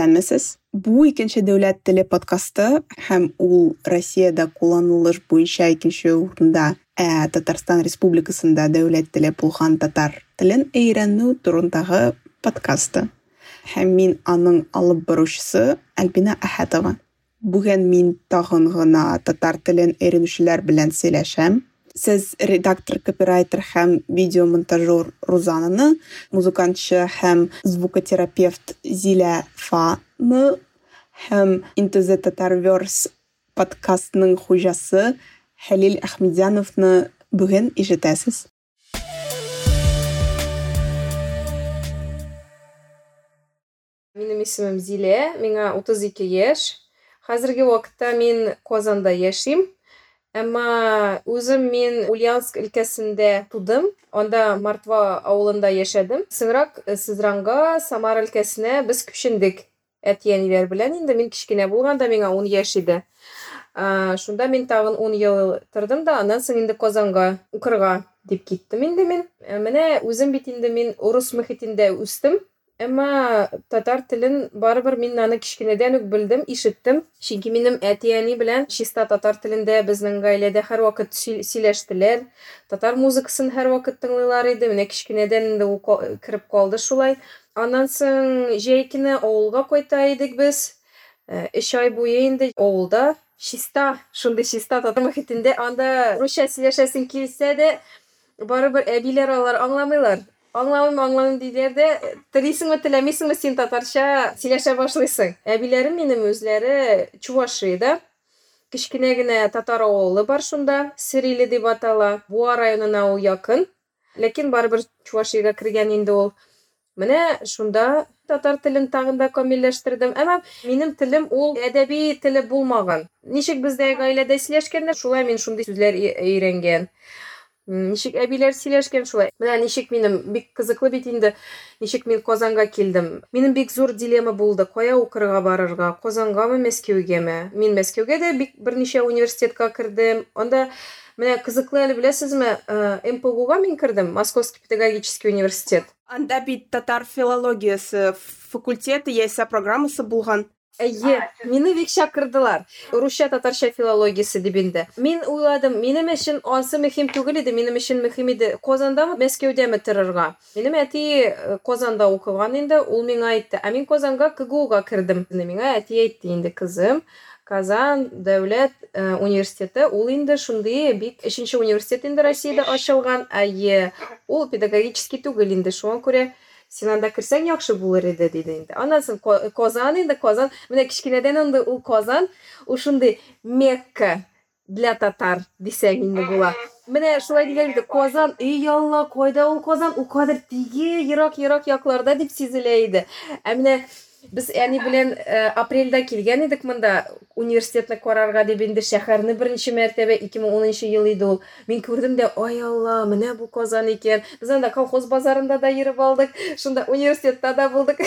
исәнмесез бу икенче дәүләт теле подкасты һәм ул россиядә кулланылыш буенча икенче урында ә татарстан республикасында дәүләт теле булган татар телен өйрәнү турындагы подкасты. Һәм мин аның алып баручысы альбина әхәтова бүген мин тагын гына татар телен өйрәнүчеләр белән сөйләшәм. Сез редактор копирайтер һәм видеомонтажер рузананы музыкантчы һәм звукотерапевт зилә фаны һәм интз татарверс подкастының хуҗасы хәлил әхмедяновны бүген ишетәсез минем исемем зилә миңа утыз ике яшь хәзерге вакытта мин казанда яшим. Әмма үзем мин Ульяновск өлкәсендә тудым. Анда Мартва авылында яшәдем. Соңрак Сызранга, Самар өлкәсенә без күчендек. Әти-әниләр белән инде мин кичкенә булганда миңа 10 яшь иде. Шунда мин тагын 10 ел тордым да, аннан соң инде Казанга укырга дип киттем инде мин. Менә үзем бит инде мин урыс мөхитендә. Әмма татар телен барыбер мин аны кичкенәдән үк белдем, ишеттем. Чөнки минем әти-әни белән чиста татар телендә безнең гаиләдә һәрвакыт сөйләштеләр. Татар музыкасын һәрвакыт тыңлыйлар иде. Менә кичкенәдән инде ул калды шулай. Аннан соң җәй көне авылга кайта идек без. Өч ай буе инде авылда чиста, шундый чиста татар мөхитендә анда русча сөйләшәсең килсә дә, барыбер әбиләр алар аңламыйлар. Аңламыйм аңламыйм диләр дә телисеңме теләмисеңме син татарча? сөйләшә башлыйсың. Әбиләрем минем үзләре чувашиядә кечкенә генә татар авылы бар шунда сириле дип атала буа районына ул якын. Ләкин барыбер чувашиягә кергән инде ул. Менә шунда татар телен тагын да камилләштердем. Әмма минем телем ул әдәби теле булмаган. Ничек бездә гаиләдә сөйләшкәндә шулай мин шундый сүзләр өйрәнгән. Ничек әбиләр сөйләшкән шулай менә ничек минем бик кызыклы бит инде. Ничек мин казанга килдем. Минем бик зур дилемма булды. Кая укырга барырга казангамы мәскәүгәме мин мәскәүгә дә бик берничә университетка кердем анда менә кызыклы әле беләсезме мпгуга мин кердем московский педагогический университет. Анда бит татар филологиясы факультеты яисә программасы булган. Әйе, мине бик чакырдылар. Русча татарча филологиясе дип инде. Мин уйладым, минем өчен ансы мөһим түгел иде, минем өчен мөһим иде. Казандамы, Мәскәүдәме торырга. Минем әти Казанда укыган инде, ул миңа әйтте. Ә мин Казанга КГУга кирдем. Миңа әти әйтте инде, кызым, Казан дәүләт университеты, ул инде шундый бик өченче университет инде Россиядә ачылган. Әйе, ул педагогический түгел инде, шуңа күрә сен анда кірсең яхшы булыр иде диде инде андан соң казан инде казан менә кичкенәдән инде ул казан ушундый мекка для татар дисәң инде була менә шулай дигән иде казан эй алла кайда ул казан ул кадәр теге ерак ерак якларда дип сизелә иде ә менә Без әни белән апрельдә килгән идек монда университетны карарга дип инде шәһәрне беренче мәртәбә 2010 ел иде ул. Мин күрдем дә, ай алла, менә бу Казан икән. Без анда колхоз базарында да йөреп алдык, шунда университетта да булдык.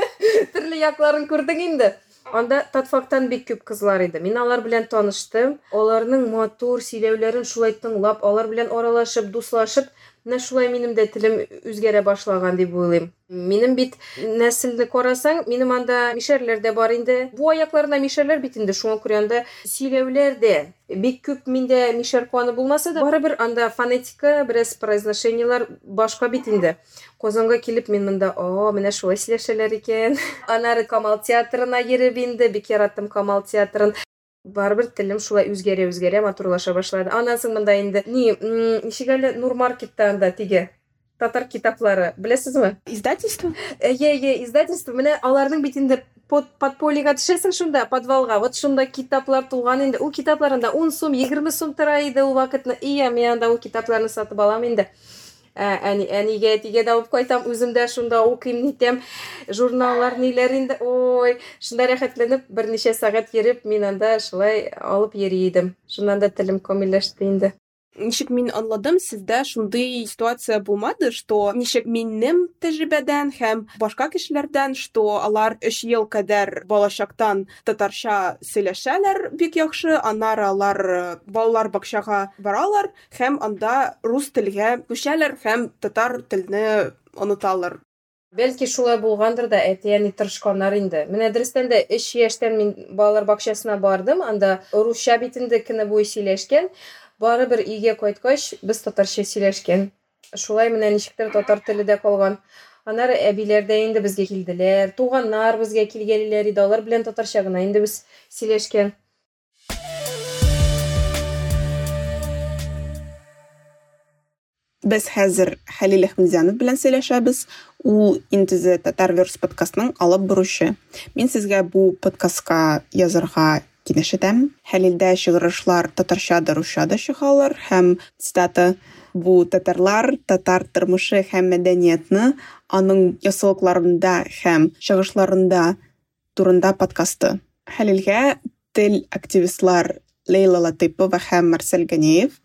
Төрле якларын күрдек инде. Анда татфактан бик күп кызлар иде. Мин алар белән таныштым. Аларның матур сөйләүләрен шулай тыңлап, алар белән аралашып, дуслашып, менә шулай минем дә телем үзгәрә башлаган дип уйлыйм минем бит нәселне карасаң минем анда мишәрләр дә бар инде бу аякларында мишәрләр бит инде шуңа күрә анда сөйләүләр дә бик күп миндә мишәр куаны булмаса да барыбер анда фонетика бераз произношениелар башка бит инде казанга килеп мин монда о менә шулай сөйләшәләр икән аннары камал театрына йөреп инде бик яраттым камал театрын барыбер телем шулай үзгәрә үзгәрә матурлаша башлады андан соң монда инде ни ничек әле нурмаркетта анда теге татар китаплары беләсезме издательство? Әйе әйе издательство. Менә аларның бит инде под подпольега төшәсең шунда подвалга. Вот шунда китаплар тулган инде. Ул китаплар анда ун сум егерме сум тора иде ул вакытны. Ия мен анда ул китапларны сатып алам инде. Әни әнигә әтигә дә алып кайтам үзем дә шунда укыйм нитәм журналлар ниләр инде? Ой шунда рәхәтләнеп берничә сәгать йөреп мин анда шулай алып йөри идем шуннан да телем камилләште инде. Ничек мин аңладым сездә шундый ситуация булмады что ничек минем тәҗрибәдән һәм башка кешеләрдән что алар өч ел кадәр балачактан татарча сөйләшәләр бик яхшы аннары алар балалар бакчага баралар һәм анда рус телгә күчәләр һәм татар телне оныталар. Бәлки шулай булгандыр да әти-әни тырышканнар инде. Менә дөрестән дә өч яшьтән мин балалар бакчасына бардым. Анда русча бит инде көне буе сөйләшкән. Барыбер өйгә кайткач без татарча сөйләшкән шулай менә ничектер татар теле дә калган. Аннары әбиләр дә инде безгә килделәр. Туганнар безгә килгәннәр иде. Алар белән татарча гына инде без сөйләшкән. Без хәзер Хәлил Әхмәдзянов белән сөйләшәбез. Ул Интезе Татарверс подкастының алып буручы. Мин сезгә бу подкастка язарга киңәш итәм. Хәлилдә чыгарышлар татарча да русча да чыгалар һәм цитата бу татарлар татар тормышы һәм мәдәниятны аның ясалыкларында һәм чыгышларында турында подкасты. Хәлилгә тел активистлар Лейла Латыпова һәм Марсель Ганеев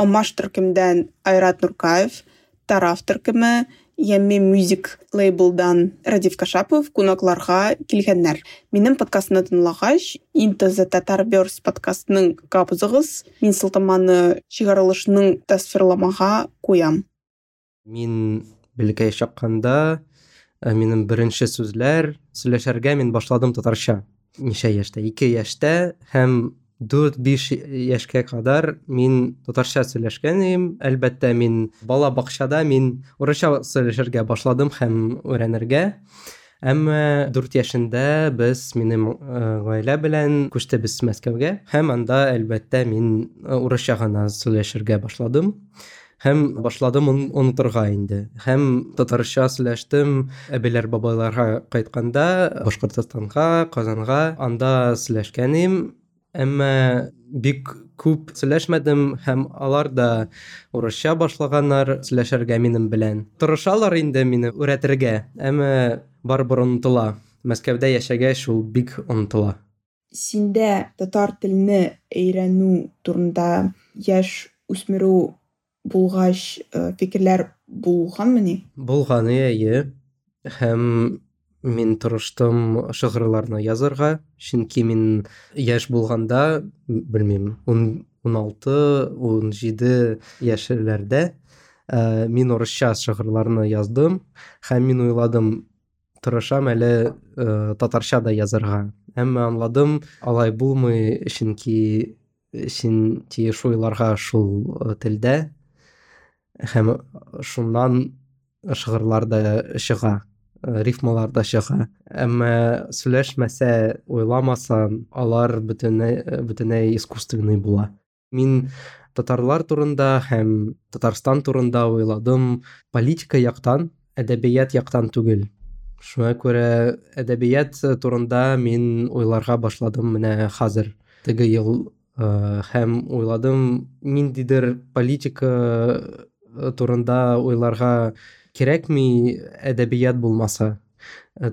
Алмаш төркемдән Айрат Нуркаев, Тараф төркеме, Ями Music лейблдан Радив Кашапов кунакларга килгәннәр. Минем подкастны тыңлагач, Интеза Татар Бёрс подкастының капызыгыз, мин сылтаманы чыгарылышның тасвирламага куям. Мин белгәй чакканда минем беренче сүзләр сөйләшергә мин башладым татарча. Ничә яшьтә? 2 яшьтә һәм дүрт биш яшькә кадар мин татарча сөйләшкән идем әлбәттә мин бала бакчада мин урысча сөйләшергә башладым һәм өйрәнергә әмма дүрт яшендә без минем гаилә белән күчтебез мәскәүгә һәм анда әлбәттә мин урысча гына сөйләшергә башладым һәм башладым онытырга инде һәм татарча сөйләштем әбиләр бабайларга кайтканда башкортстанга казанга анда сөйләшкән идем Әмма бик күп сөйләшмәдем һәм алар да урысча башлаганнар сөйләшергә минем белән. Тырышалар инде мине өйрәтергә әмма барыбер онытыла. Мәскәүдә яшәгәч ул бик онытыла. Синдә татар телене өйрәнү турында яшь үсмерү булгач фикерләр булганмы ни булган әйе һәм мин тырыштым шигырьләрне язарга чөнки мин яшь булганда белмим ун алты ун җиде яшьләрдә мин урысча шигырьләрне яздым. Һәм мин уйладым тырышам әле татарча да язарга әмма аңладым алай булмый чөнки чөнки шуйларга шул телдә һәм шуннан шигырьләр дә чыга рифмалар да чыга әмма сөйләшмәсә уйламасаң алар бөтенләй искусственный була. Мин татарлар турында һәм татарстан турында уйладым политика яктан әдәбият яктан түгел. Шуңа күрә әдәбият турында мин уйларга башладым менә хәзер. Теге ел һәм уйладым. Ниндидер политика турында уйларга кирәкми әдәбият булмаса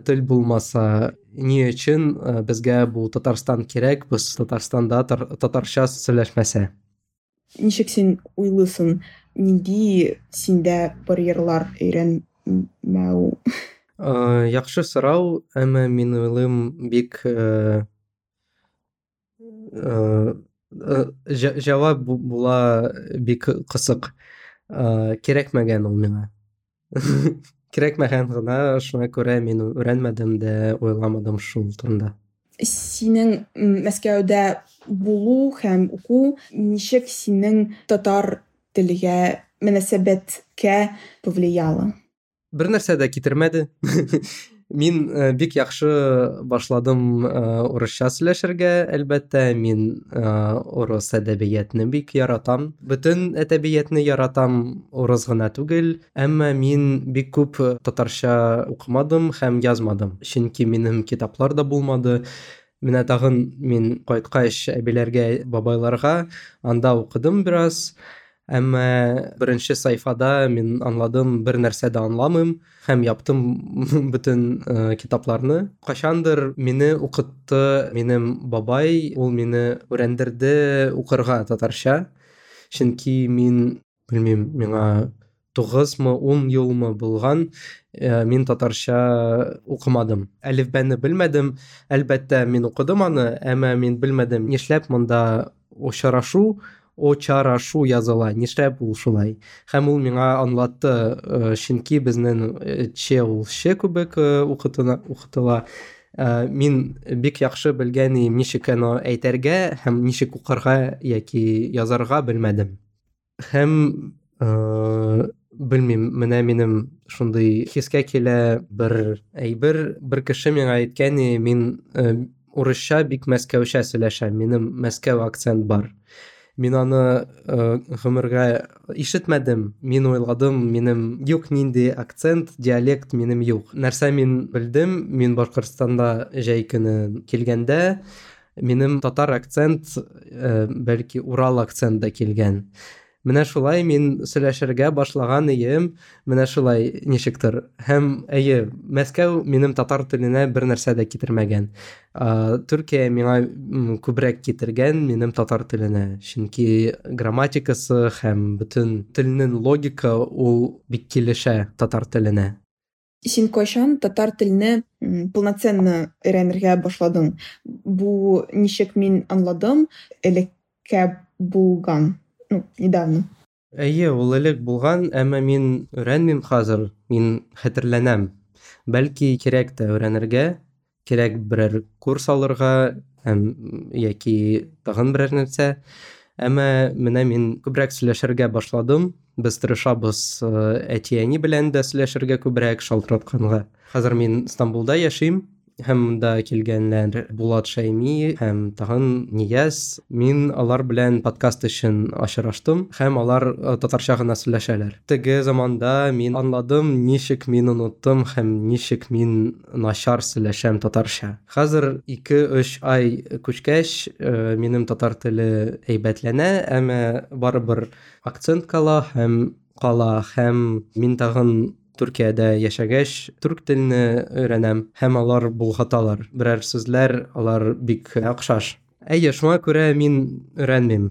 тел булмаса ни өчен безгә бу татарстан кирәк без татарстанда татарча сөйләшмәсә ничек син уйлыйсың? Нинди синдә барьерлар өйрәнмәү? Яхшы сорау әмма мин уйлыйм бик җавап була бик кысык. Кирәкмәгән ул миңа. кирәкмәгән гына шуңа күрә мин өйрәнмәдем дә уйламадым шул турында синең мәскәүдә булу һәм уку ничек синең татар телегә мөнәсәбәткә повлияло бер нәрсә дә китермәде Мин э, бик яхшы башладым э, урысча сөйләшергә, әлбәттә, мин э, урыс әдәбиятны бик яратам. Бөтен әдәбиятны яратам урыс гына түгел, әмма мин бик күп татарча укымадым һәм язмадым. Чөнки минем китаплар да булмады. Менә тагын мин кайткач әбиләргә, бабайларга анда укыдым бераз. Әмма беренче сайфада мин аңладым бер нәрсә дә аңламыйм һәм яптым бөтен китапларны. Качандыр мине укытты минем бабай, ул мине өйрәндерде укырга татарча. Чөнки мин белмим, миңа 9мы 10 елмы булган, мин татарча укымадым. Әлифбәне белмәдем. Әлбәттә, мин укыдым аны, әмма мин белмәдем нишләп монда очрашу о чара шу языла нишләп ул шулай һәм ул миңа аңлатты э, чөнки безнең э, че ул че күбек э, укытыла мин бик яхшы белгән идем ничек аны әйтергә һәм ничек укырга яки язарга белмәдем. Һәм белмим менә минем шундый хискә килә бер әйбер бер кеше миңа әйткән мин урысча бик мәскәүчә сөйләшәм минем мәскәү акцент бар. Мин аны э, гомергә ишетмәдем мин уйладым минем юк нинди акцент диалект минем юк. Нәрсә мин белдем? Мин башкортстанда җәй көне килгәндә минем татар акцент э, бәлки урал акцент да килгән. Менә шулай мин сөйләшергә башлаган идем менә шулай ничектер. Һәм әйе мәскәү минем татар теленә бер нәрсә дә китермәгән. Төркия миңа күбрәк китергән минем татар теленә. Чөнки грамматикасы һәм бөтен телнең логика ул бик килешә татар теленә. Син кайчан татар телене полноценно өйрәнергә башладың? Бу ничек мин аңладым? Элеккә булган. Ну недавно. Әйе ул элек булган әмма мин өйрәнмим хәзер мин хәтерләнәм бәлки кирәк тә өйрәнергә кирәк берәр курс алырга һәм яки тагын берәр нәрсә. Әмма менә мин күбрәк сөйләшергә башладым. Без тырышабыз әти әни белән дә сөйләшергә күбрәк шалтыратканга хәзер мин стамбулда яшим. Һәм монда килгәннәр Булат Шәйми һәм тагын Нияз. Мин алар белән подкаст өчен очраштым һәм алар э, татарча гына сөйләшәләр. Теге заманда мин аңладым, ничек мин оныттым һәм ничек мин начар сөйләшәм татарча. Хәзер 2-3 ай күчкәч, э, минем татар теле әйбәтләнә, әмма барыбер акцент кала һәм кала һәм мин тагын Түркиядә яшәгәч, түрк телене өйрәнәм һәм алар булгаталар. Берәр сүзләр алар бик охшаш. Әйе, шуңа күрә мин өйрәнмим.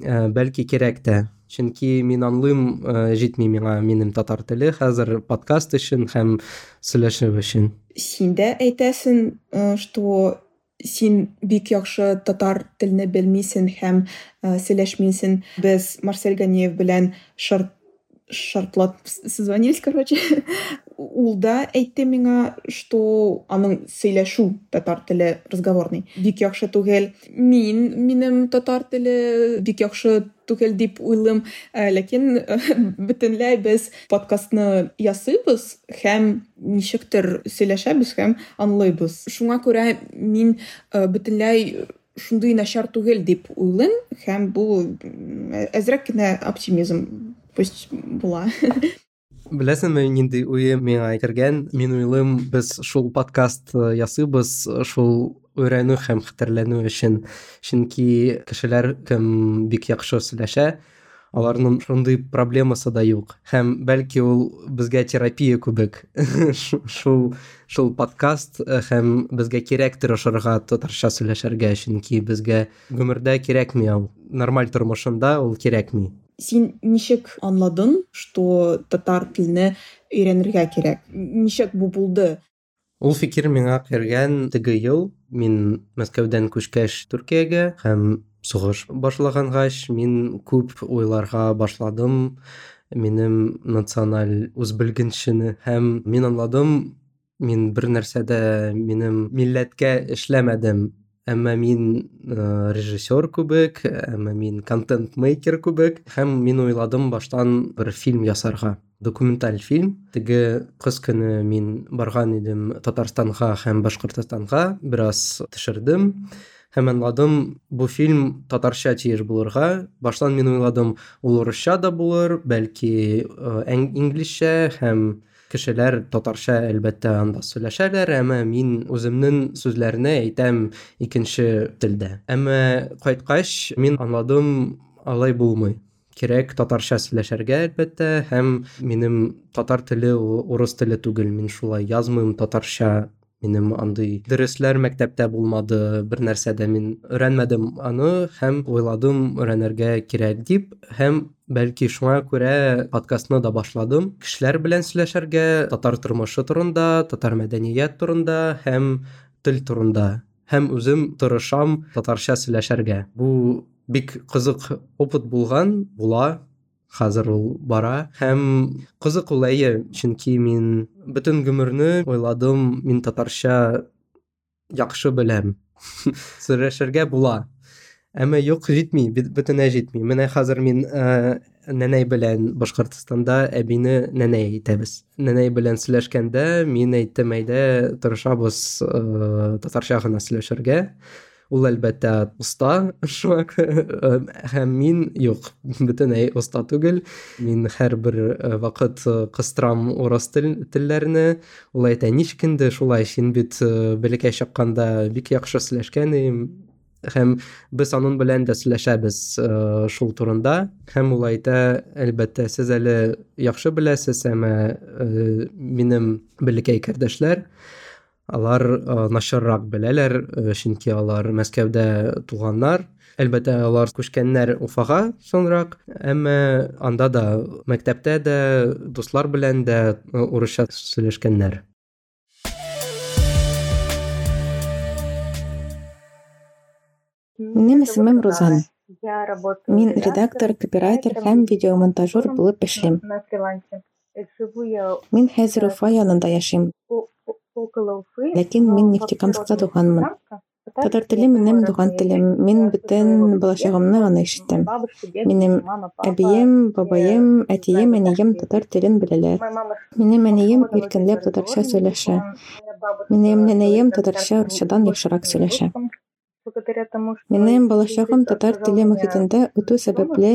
Ә, бәлки кирәк тә. Чөнки мин аңлыйм, җитми миңа минем татар теле хәзер подкаст өчен һәм сөйләшү өчен. Син дә әйтәсең, что син бик яхшы татар телене белмисең һәм сөйләшмисең. Без Марсель Ганиев белән шарт шартлап созвонились короче. Ул да әйтте миңа что аның сөйләшү татар теле разговорный. Бик яхшы түгел. Мин минем татар теле бик яхшы түгел дип уйлыйм. Ләкин бөтенләй без подкастны ясыйбыз һәм ничектер сөйләшәбез һәм аңлыйбыз. Шуңа күрә мин бөтенләй шундый начар түгел дип уйлыйм һәм бу әзрәк кенә оптимизм пусть була беләсеңме нинди уе миңа кергән мин уйлыйм без шул подкаст ясыйбыз шул өйрәнү һәм хәтерләнү өчен чөнки кешеләр кем бик яхшы сөйләшә аларның шундый проблемасы да юк һәм бәлки ул безгә терапия күбек шул шул подкаст һәм безгә кирәк тырышырга татарча сөйләшергә чөнки безгә гомердә кирәкми ул нормаль тормышында ул кирәкми Син ничек аңладың что татар телене өйрәнергә кирәк ничек бу булды? Ул фикер миңа кергән теге ел. Мин мәскәүдән күчкәч төркиягә һәм сугыш башлагангач мин күп уйларга башладым. Минем националь үзбелгенчене һәм мин аңладым. Мин бер нәрсәдә минем милләткә эшләмәдем. Әмма мин э, режиссер күбек әмма мин контент мейкер күбек һәм мин уйладым баштан бер фильм ясарга. Документаль фильм. Теге кыз көне мин барган идем татарстанга һәм башкортстанга. Бераз төшердем һәм аңладым бу фильм татарча тиеш булырга. Баштан мин уйладым ул урысча да булыр бәлки инглишчә һәм кешеләр татарча әлбәттә анда сөйләшәләр әмма мин үземнең сүзләрне әйтәм икенче телдә әмма кайткач мин аңладым алай булмый кирәк татарча сөйләшергә әлбәттә һәм минем татар теле урыс теле түгел мин шулай язмыйм татарча минем андый дәресләр мәктәптә булмады бер нәрсә дә мин өйрәнмәдем аны һәм уйладым өйрәнергә кирәк дип һәм бәлки шуңа күрә подкастны да башладым кешеләр белән сөйләшергә татар тормышы турында татар мәдәният турында һәм тел турында һәм үзем тырышам татарча сөйләшергә бу бик кызык опыт булган була хәзер ул бара һәм кызык ул әйе чөнки мин бөтен гомерне ойладым мин татарча яхшы беләм сөйләшергә була әмма юк бит- бөтенләй җитми менә хәзер мин ә, нәнәй белән башкортстанда әбине нәнәй әйтәбез. Нәнәй белән сөйләшкәндә мин әйттем әйдә тырышабыз ә, татарча гына сөйләшергә. Ул әлбәттә оста шуңа кө- һәм мин юк бөтенләй оста түгел. Мин һәрбер ә, вакыт ә, кыстырам урыс тел телләрне ул әйтә ничек инде шулай син бит ә, бәләкәй чакканда бик яхшы сөйләшкән һәм без аның белән дә сөйләшәбез ә, шул турында һәм ул әйтә әлбәттә сез әле яхшы беләсез әмма ә, минем бәләкәй кардәшләр алар ә, начаррак беләләр ә, чөнки алар мәскәүдә туганнар әлбәттә алар күчкәннәр уфага соңрак әмма анда да мәктәптә дә дуслар белән дә ә, урысча сөйләшкәннәр Минем исемем Рузан. Мин редактор, копирайтер һәм видеомонтажер булып эшлим. Мин хәзер Уфа янында яшим, ләкин мин Нефтекамскта туганмын. Татар теле минем туган телем. Мин бөтен балачагымны аны ишеттем. Минем әбием, бабаем, әтием, әнием татар телен беләләр. Минем әнием иркенләп татарча сөйләшә. Минем нәнәем татарча русчадан яхшырак сөйләшә. Минем балачагым татар теле мөхитендә үтү сәбәпле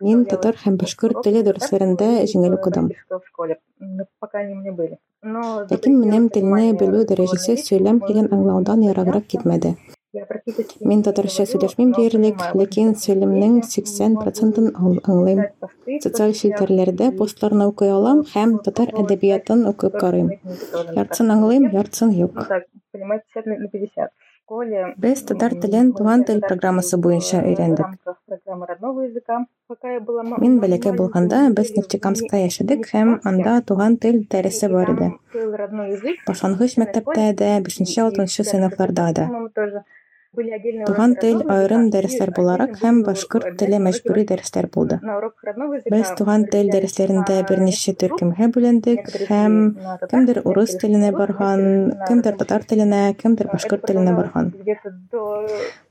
мин татар һәм башкорт теле дәресләрендә җиңел укыдым. Ләкин минем телне белү дәрәҗәсе сөйләм килен аңлаудан яраграк китмәде. Мин татарча сөйләшмим диярлек, ләкин сөйләмнең 80 процентын ан- аңлыйм. Социаль челтәрләрдә постларны укый алам һәм татар әдәбиятын укып карыйм. Яртысын аңлыйм, яртысын юк. Без татар телен туган тел программасы буенча өйрәндек. Мин бәләкәй булганда без Нефтекамскта яшәдек һәм анда туган тел дәресе бар иде. Башлангыч мәктәптә дә, 5-6 сыйныфларда да. Туган тел аерым дәресләр буларак һәм башкорт теле мәҗбүри дәресләр булды. Без туган тел дәресләрендә берничә төркемгә бүлендек һәм кемдер урыс теленә барган, кемдер татар теленә, кемдер башкорт теленә барган.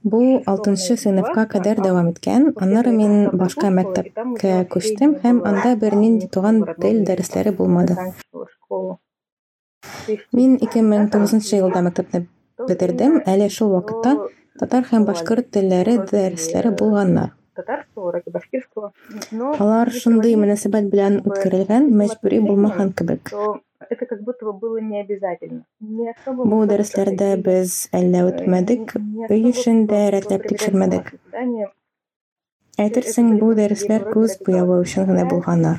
Бу 6 сыйныфка кадәр дәвам иткән. Аннары мин башка мәктәпкә күчтем һәм анда бернинди туган тел дәресләре булмады. Мин 2009 елда мәктәпне бетердем. Әле шул вакытта татар һәм башкорт телләре дәресләре булганнар. Алар шундый мөнәсәбәт белән үткәрелгән, мәҗбүри булмаган кебек. Бу дәресләрдә без әллә үтмәдек, өй эшен дә рәтләп тикшермәдек. Әйтерсең, бу дәресләр күз буявы өчен генә булганнар.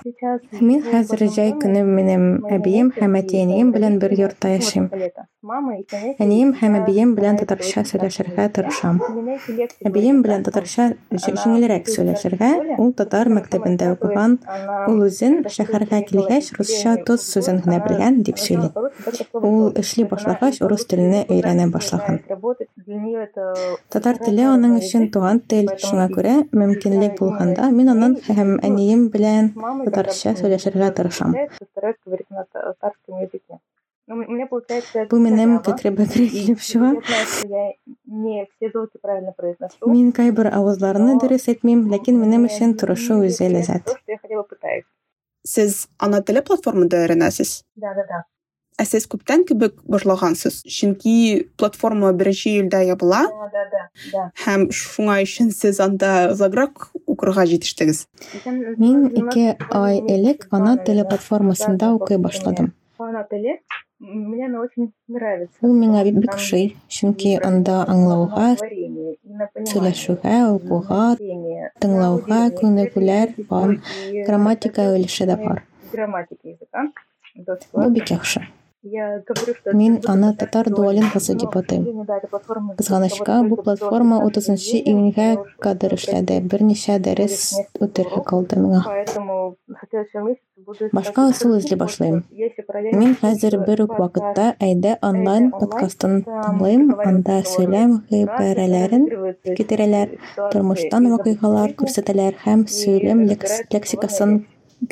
Мин хәзер җәй көне минем әбием һәм әтиәнием белән бер йортта яшим. Әнием һәм әбием белән татарча сөйләшергә тырышам. Әбием белән татарча җиңелрәк сөйләшергә, ул татар мәктәбендә укыган, ул үзен шәһәргә килгәч русча тоз сүзен генә белгән дип сөйли. Ул эшли башлагач урыс телене өйрәнә башлаган. Татар теле аның өчен туган тел, шуңа күрә мөмкинлек булганда мин аның һәм әнием белән татарча сөйләшергә тырышам. Бу минем кәкре-бәкре килеп чыга. Мин кайбер авызларны дөрес әйтмим, ләкин минем өчен тырышу үзе ләззәт. Сез ана теле платформада өйрәнәсез. Ә сез күптән кебек башлагансыз? Чөнки платформа 1 июльдә ябыла һәм шуңа өчен сез анда озаграк укырга җитештегез. Мин 2 ай элек ана теле платформасында укый башладым. Ул миңа бик бик ошый, чөнки анда аңлауга, сөйләшүгә, укуга, тыңлауга күнегүләр бар, грамматика өлеше дә бар. Бу бик яхшы. Мин аны татар дуалингасы дип атыйм. Кызганычка, бу платформа 30 июньгә кадәр эшләде. Берничә дәрес үтерһе калды миңа. Башка ысул эзли башлыйм. Мин хәзер бер үк вакытта әйдә онлайн подкастын тыңлыйм, анда сөйләм гыйбарәләрен китерәләр, тормыштан вакыйгалар күрсәтәләр һәм сөйләм лексикасын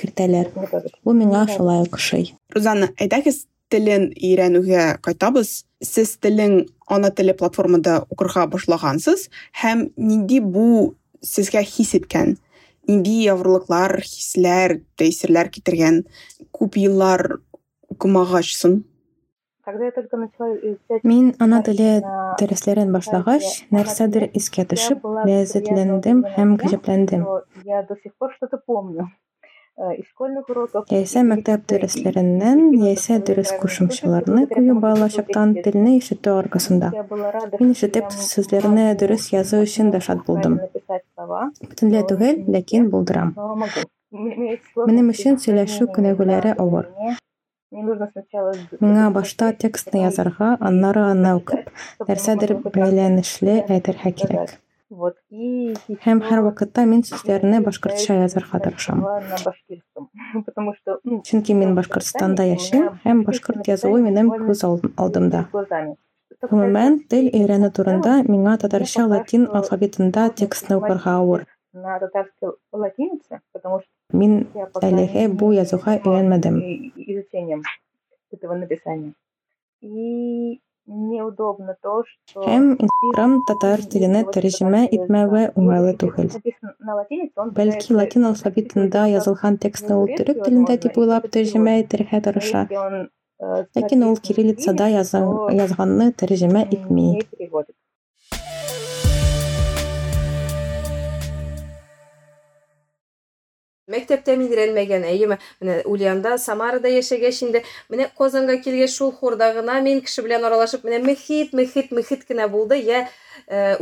кертәләр. Бу миңа шулай ошый. Рузанна, әйдәгез телен өйрәнүгә кайтабыз. Сез телең ана теле платформада укырга башлагансыз һәм нинди бу сезгә хис иткән? Нинди авырлыклар, хисләр, тәэсирләр китергән? Күп еллар укымагач соң? Мин ана теле дәресләрен башлагач, нәрсәдер искә төшеп, ләззәтләндем һәм гаҗәпләндем. Яисә мәктәп дәресләреннән, яисә дөрес кушымчаларны кую балачактан телне ишетү аркасында. Мин ишетеп сүзләрне дөрес язу өчен дә шат булдым. Бөтенләй түгел, ләкин булдырам. Минем өчен сөйләшү күнегүләре авыр. Миңа башта текстны язарга, аннары аны укып, нәрсәдер бәйләнешле әйтергә кирәк. Һәм һәр вакытта мин сүзләрне башкортча язарга тырышам. Чөнки мин Башкортстанда яшим һәм башкорт язуы минем күз алдымда. Гомумән, тел өйрәнү турында миңа татарча латин алфавитында текстны укырга авыр. Мин әлегә бу язуга өйрәнмәдем. Һәм Инстаграм татар теленә тәрҗемә итмәве уңайлы түгел. Бәлки латин алфавитында язылган текстны ул төрек телендә дип уйлап тәрҗемә итәргә тырыша. Ләкин ул кириллицада язганны тәрҗемә итми. Мин өйрәнмәгән, әйеме, менә Ульянда, Самарада яшәгәч инде, менә Казанга килгәч шул хорда гына мин кеше белән аралашып, менә мөхит, мөхит, мөхит кенә булды. Я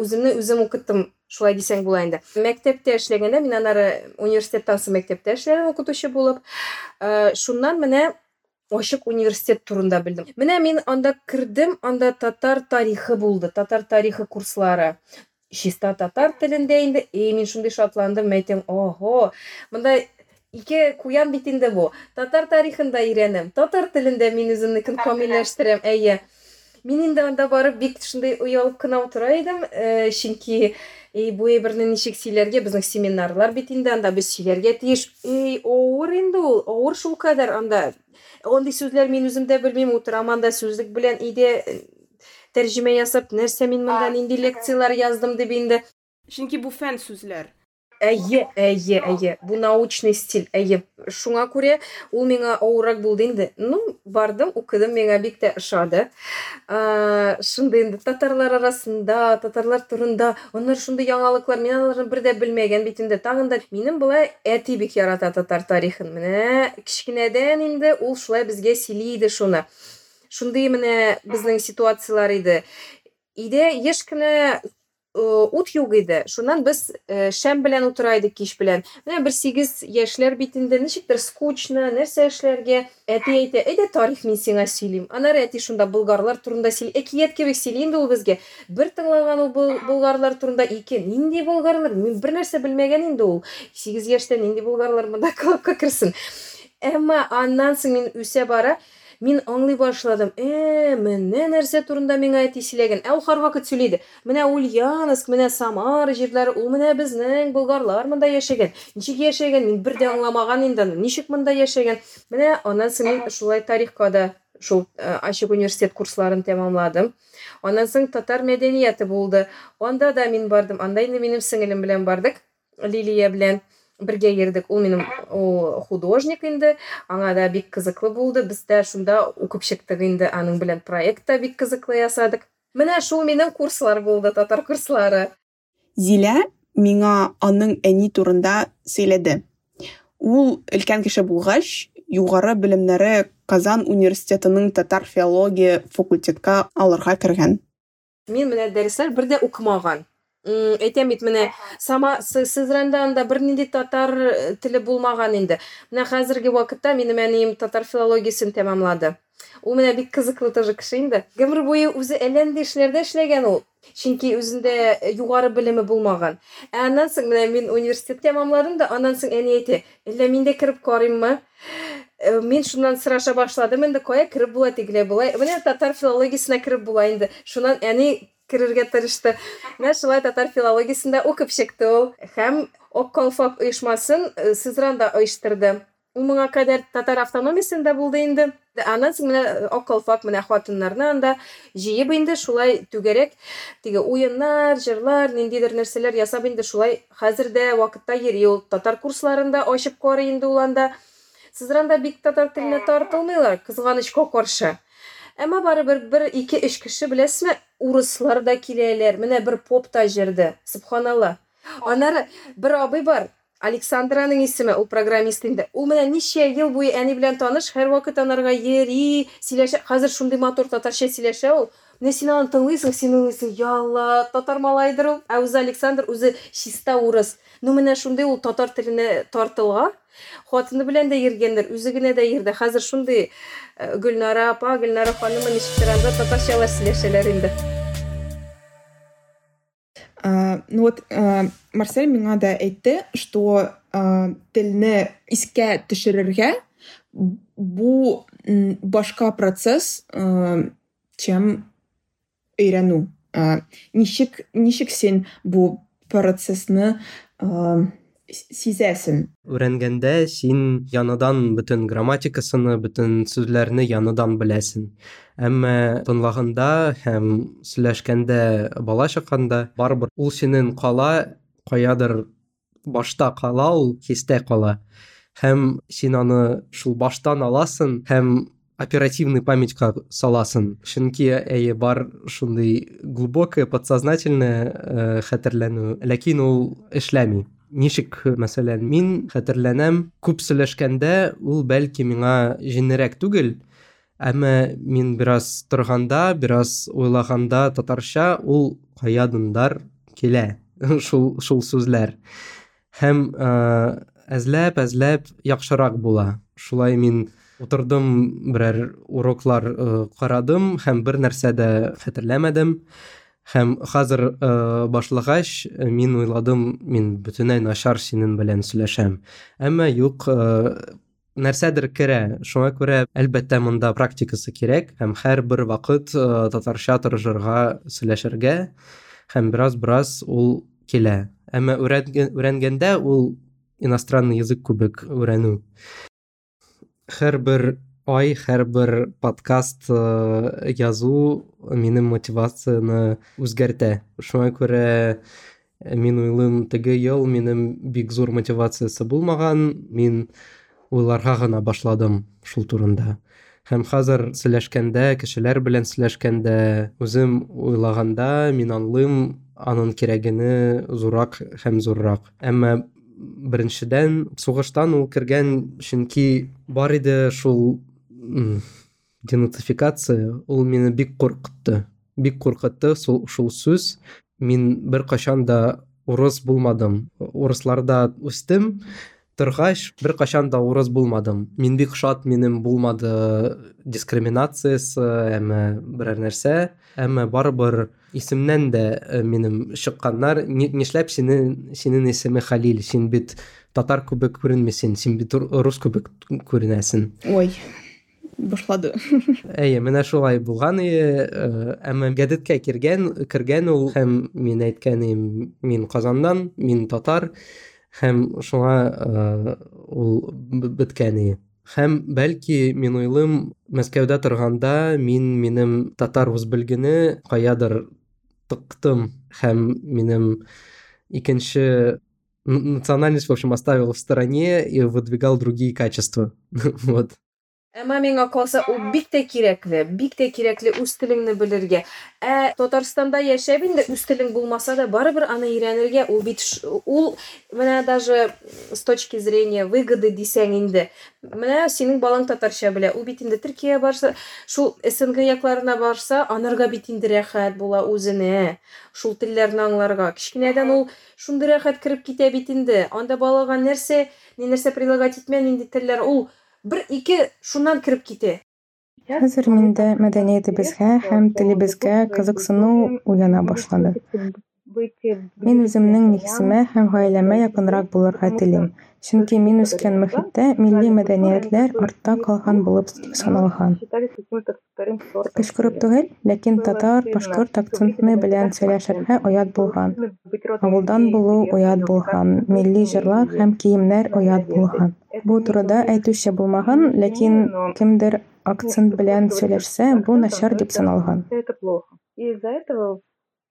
үземне үзем укыттым, шулай дисәң була инде. Мәктәптә эшләгәндә, мин аннары университеттан соң мәктәптә эшләдем укытучы булып. Шуннан менә ачык университет турында белдем. Менә мин анда кердем, анда татар тарихы булды, татар тарихы курслары чиста татар телендә инде и мин шундый шатландым мәйтем ого монда ике куян бит инде бу татар тарихында өйрәнәм татар телендә мин үземнекен камилләштерәм әйе мин инде анда барып бик шундай оялып кына утыра идем чөнки эй бу әйберне ничек сөйләргә безнең семинарлар бит инде анда без сөйләргә тиеш эй авыр инде ул авыр шул кадәр анда андый сүзләр мин үзем дә белмим утырам анда сүзлек белән өйдә тәрҗемә ясап, нәрсә мин монда нинди лекциялар яздым дип инде. Чөнки бу фән сүзләр. Әйе, әйе, әйе. Бу научный стиль. Әйе. Шуңа күрә ул миңа авыррак булды инде. Ну, бардым, укыдым, миңа бик тә ошады. Шунда инде татарлар арасында, татарлар турында, onlar шунда яңалыклар, мин аларны бер дә белмәгән бит инде. Тагын да минем булай әти бик ярата татар тарихын. Менә кичкенәдән инде ул шулай безгә сөйли иде шуны. Шундый менә безнең ситуациялар иде. Иде еш кенә ут юк иде. Шуннан без шәм белән утыра идек кич белән. Менә бер 8 яшьләр бит инде ничектер скучно, нәрсә эшләргә. Әти әйтә, әйдә тарих мин сиңа сөйлим. Анары әти шунда болгарлар турында сөйли. Әкият кебек сөйли инде ул безгә. Бер тыңлаган ул болгарлар турында ике. Нинди болгарлар? Мин бер нәрсә белмәгән инде ул. 8 яшьтә нинди болгарлар монда клубка керсен. Әмма аннан соң мин үсә бара, мин аңлый башладым. Э менә нәрсә турында миңа әти сөйләгән. Ә ул һәрвакыт сөйләде менә ульяновск менә самара җирләре ул менә безнең болгарлар монда яшәгән. Ничек яшәгән? Мин бер дә аңламаган инде ничек монда яшәгән? Менә аннан соң мин шулай тарихка да шул ачык университет курсларын тәмамладым. Аннан соң татар мәдәнияте булды. Анда да мин бардым. Анда инде минем сеңелем белән бардык. Лилия белән. Бергә йөрдек. Ул минем ул художник инде. Аңа да бик кызыклы булды. Без дә шунда укып чыктык инде. Аның белән проект та бик кызыклы ясадык. Менә шул минем курслар булды, татар курслары. Зилә миңа аның әни турында сөйләде. Ул өлкән кеше булгач, югары белемнәре Казан университетының татар филология факультетка алырга кергән. Мин менә дәресләр бер дә укымаган. Әйтәм бит менә сама сызранда анда бернинди татар э, теле булмаган инде менә хәзерге вакытта минем әнием татар филологиясын тәмамлады. Ул менә бик кызыклы тоже кеше инде гомер буе үзе әллә нинди эшләрдә эшләгән ул чөнки үзендә югары белеме булмаган ә аннан соң менә мин университет тәмамладым да аннан соң әни әйтә әллә мин дә кереп карыйммы э, мин шуннан сораша башладым инде кая кереп була тегеләй болай менә татар филологиясына кереп була инде шуннан әни керергә тырышты. Менә шулай татар филологиясында укып чыкты ул һәм ак калфак оешмасын э, сызранда оештырды. Ул моңа кадәр татар автономиясында булды инде. Аннан соң менә э, ак калфак менә хатыннарны анда җыеп инде шулай түгәрәк. Теге уеннар җырлар ниндидер нәрсәләр ясап инде шулай хәзер дә вакытта йөри ул. Татар курсларында ачып карый инде ул анда. Сызранда бик татар теленә тартылмыйлар. Кызганычка каршы әмма барыбер бер ике өч кеше беләсезме урыслар да киләләр менә бер поп та җырды субханалла. Аннары бер абый бар александраның исеме ул программист инде ул менә ничә ел буе әни белән таныш һәрвакыт анарга йөри сөйләшә. Хәзер шундый матур татарча сөйләшә ул менә син аны тыңлыйсың син уйлыйсың ялла татар малайдыр ул ә үзе александр үзе чиста урыс. Ну менә шундый ул татар теленә тартылган хатыны белән дә йөргәндер үзе генә дә йөрде хәзер шундый Э, гөлнара апа гөлнара ханымы ничектер татарчалар сөйләшәләр инде ну вот марсель миңа да әйтте что телне искә төшерергә бу башка процесс чем өйрәнү ничек ничек син бу процессны сизәсең өйрәнгәндә син яныдан бөтен грамматикасыны бөтен сүзләрне яныдан беләсең әмма тыңлаганда һәм сөйләшкәндә бала чакканда барыбер ул синең кала каядыр башта кала ул хистә кала һәм син аны шул баштан аласың һәм оперативный памятька саласын. Чөнки әйе бар шундый глубокое подсознательное э, хәтерләнү ләкин ул эшләми. ничек мәсәлән мин хәтерләнәм күп сөйләшкәндә ул бәлки миңа җиңелрәк түгел әмма мин бераз торганда бераз уйлаганда татарча ул каядындар килә шул шул сүзләр һәм әзләп әзләп яхшырак була шулай мин утырдым берәр уроклар карадым һәм бер нәрсә дә хәтерләмәдем һәм хәзер э, башлагач мин уйладым мин бөтенләй начар синең белән сөйләшәм әмма юк э, нәрсәдер керә шуңа күрә әлбәттә монда практикасы кирәк һәм һәрбер вакыт э, татарча тырышырга сөйләшергә һәм бераз бераз ул килә әмма өйрәнгәндә ул иностранный язык күбек өйрәнү һәрбер ай һәрбер подкаст э, язу минем мотивацияны үзгәртә шуңа күрә э, мин уйлыйм теге ел минем бик зур мотивациясы булмаган мин уйларга гына башладым шул турында. Һәм хәзер сөйләшкәндә кешеләр белән сөйләшкәндә үзем уйлаганда мин аңлыйм аның кирәгене зуррак һәм зуррак. Әмма беренчедән сугыштан ул кергән чөнки бар иде шул денацификация ул мені бик куркытты бик куркытты шул шул сүз мин бер качан да урыс булмадым урысларда үстем торгач бер качан да урыс булмадым мин бик шат минем булмады дискриминациясы әмма берәр нәрсә әмма барыбер исемнән дә э, минем чыкканнар нишләп синең синең исеме хәлил син бит татар күбек күренмисең син бит рус күбек күренәсең ой. Башлады әйе менә шулай булган ие әмма гадәткә кергән кергән ул һәм мин әйткән мин казандан мин татар һәм шуңа ул беткән ие һәм бәлки мин уйлыйм мәскәүдә торганда мин минем татар үзбелгене каядыр тыктым һәм минем икенче национальность в общем оставил в стороне и выдвигал другие качества вот Әмма миңа калса, ул бик тә кирәкле, бик тә кирәкле үз телеңне белергә. Ә Татарстанда яшәп инде үз телең булмаса да барыбер аны өйрәнергә, ул бит ул менә даже с точки зрения выгоды дисәң инде. Менә синең балаң татарча белә, ул бит инде Төркия барса, шул СНГ якларына барса, анарга бит инде рәхәт була үзенә. Шул телләрне аңларга. Кичкенәдән ул шундый рәхәт кирип китә бит инде. Анда балага нәрсә, ни нәрсә прилагать итмә, нинди телләр ул бер ике шуннан кирип китә хәзер миндә мәдәниятебезгә һәм телебезгә кызыксыну уяна башлады мин үземнең нигеземә һәм гаиләмә якынрак булырга телим чөнки мин үскән мөхиттә милли мәдәниятләр артта калган булып саналган. Кычкырып түгел ләкин татар башкорт акценты белән сөйләшергә оят булган. Авылдан булу оят булган милли җырлар һәм киемнәр оят булган. Бу турыда әйтүче булмаган, ләкин кемдер акцент белән сөйләшсә, бу начар дип саналган.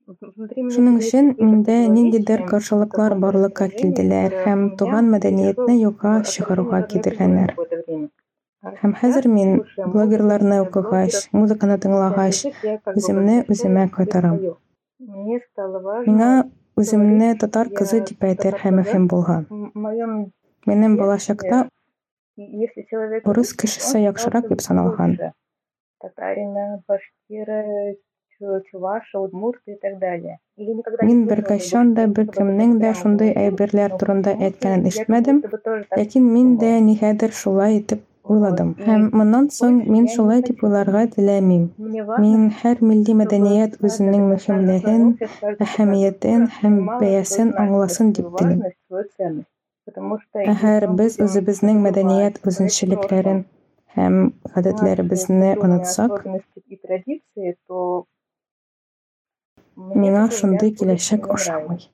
Шуның өчен миндә ниндидер каршылыклар барлыкка килделәр һәм туган мәдәниятне юкка чыгаруга китергәннәр. Һәм хәзер мин блогерларны укыгач, музыканы тыңлагач, үземне үземә кайтарам. Миңа үземне татар кызы дип әйтергә мөһим булган. Минем балачакта урыс кешесе яхшырак дип саналган. Мин беркайчан да беркемнең дә шундый әйберләр турында әйткәнен ишетмәдем, ләкин мин дә нигәдер шулай итеп уйладым. Һәм моннан соң мин шулай дип уйларга теләмим. Мин һәр милли мәдәният үзенең мөһимлеген, әһәмиятен һәм бәясен аңласын дип телим. Әгәр без үзебезнең мәдәният үзенчәлекләрен һәм гадәтләребезне онытсак, миңа шундый киләчәк ошамый.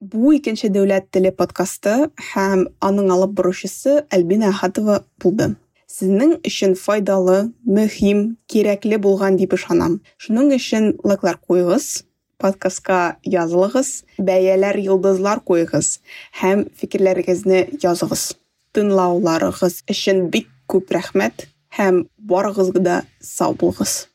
Бу икенче дәүләт теле подкасты һәм аның алып баручысы Альбина Ахатова булды. Сезнең өчен файдалы, мөһим, кирәкле булган дип ышанам. Шуның өчен лайклар куйгыз, подкастка язылыгыз, бәяләр, йолдызлар куйгыз һәм фикерләрегезне языгыз. Тыңлауларыгыз өчен бик күп рәхмәт һәм барыгыз да сау булыгыз.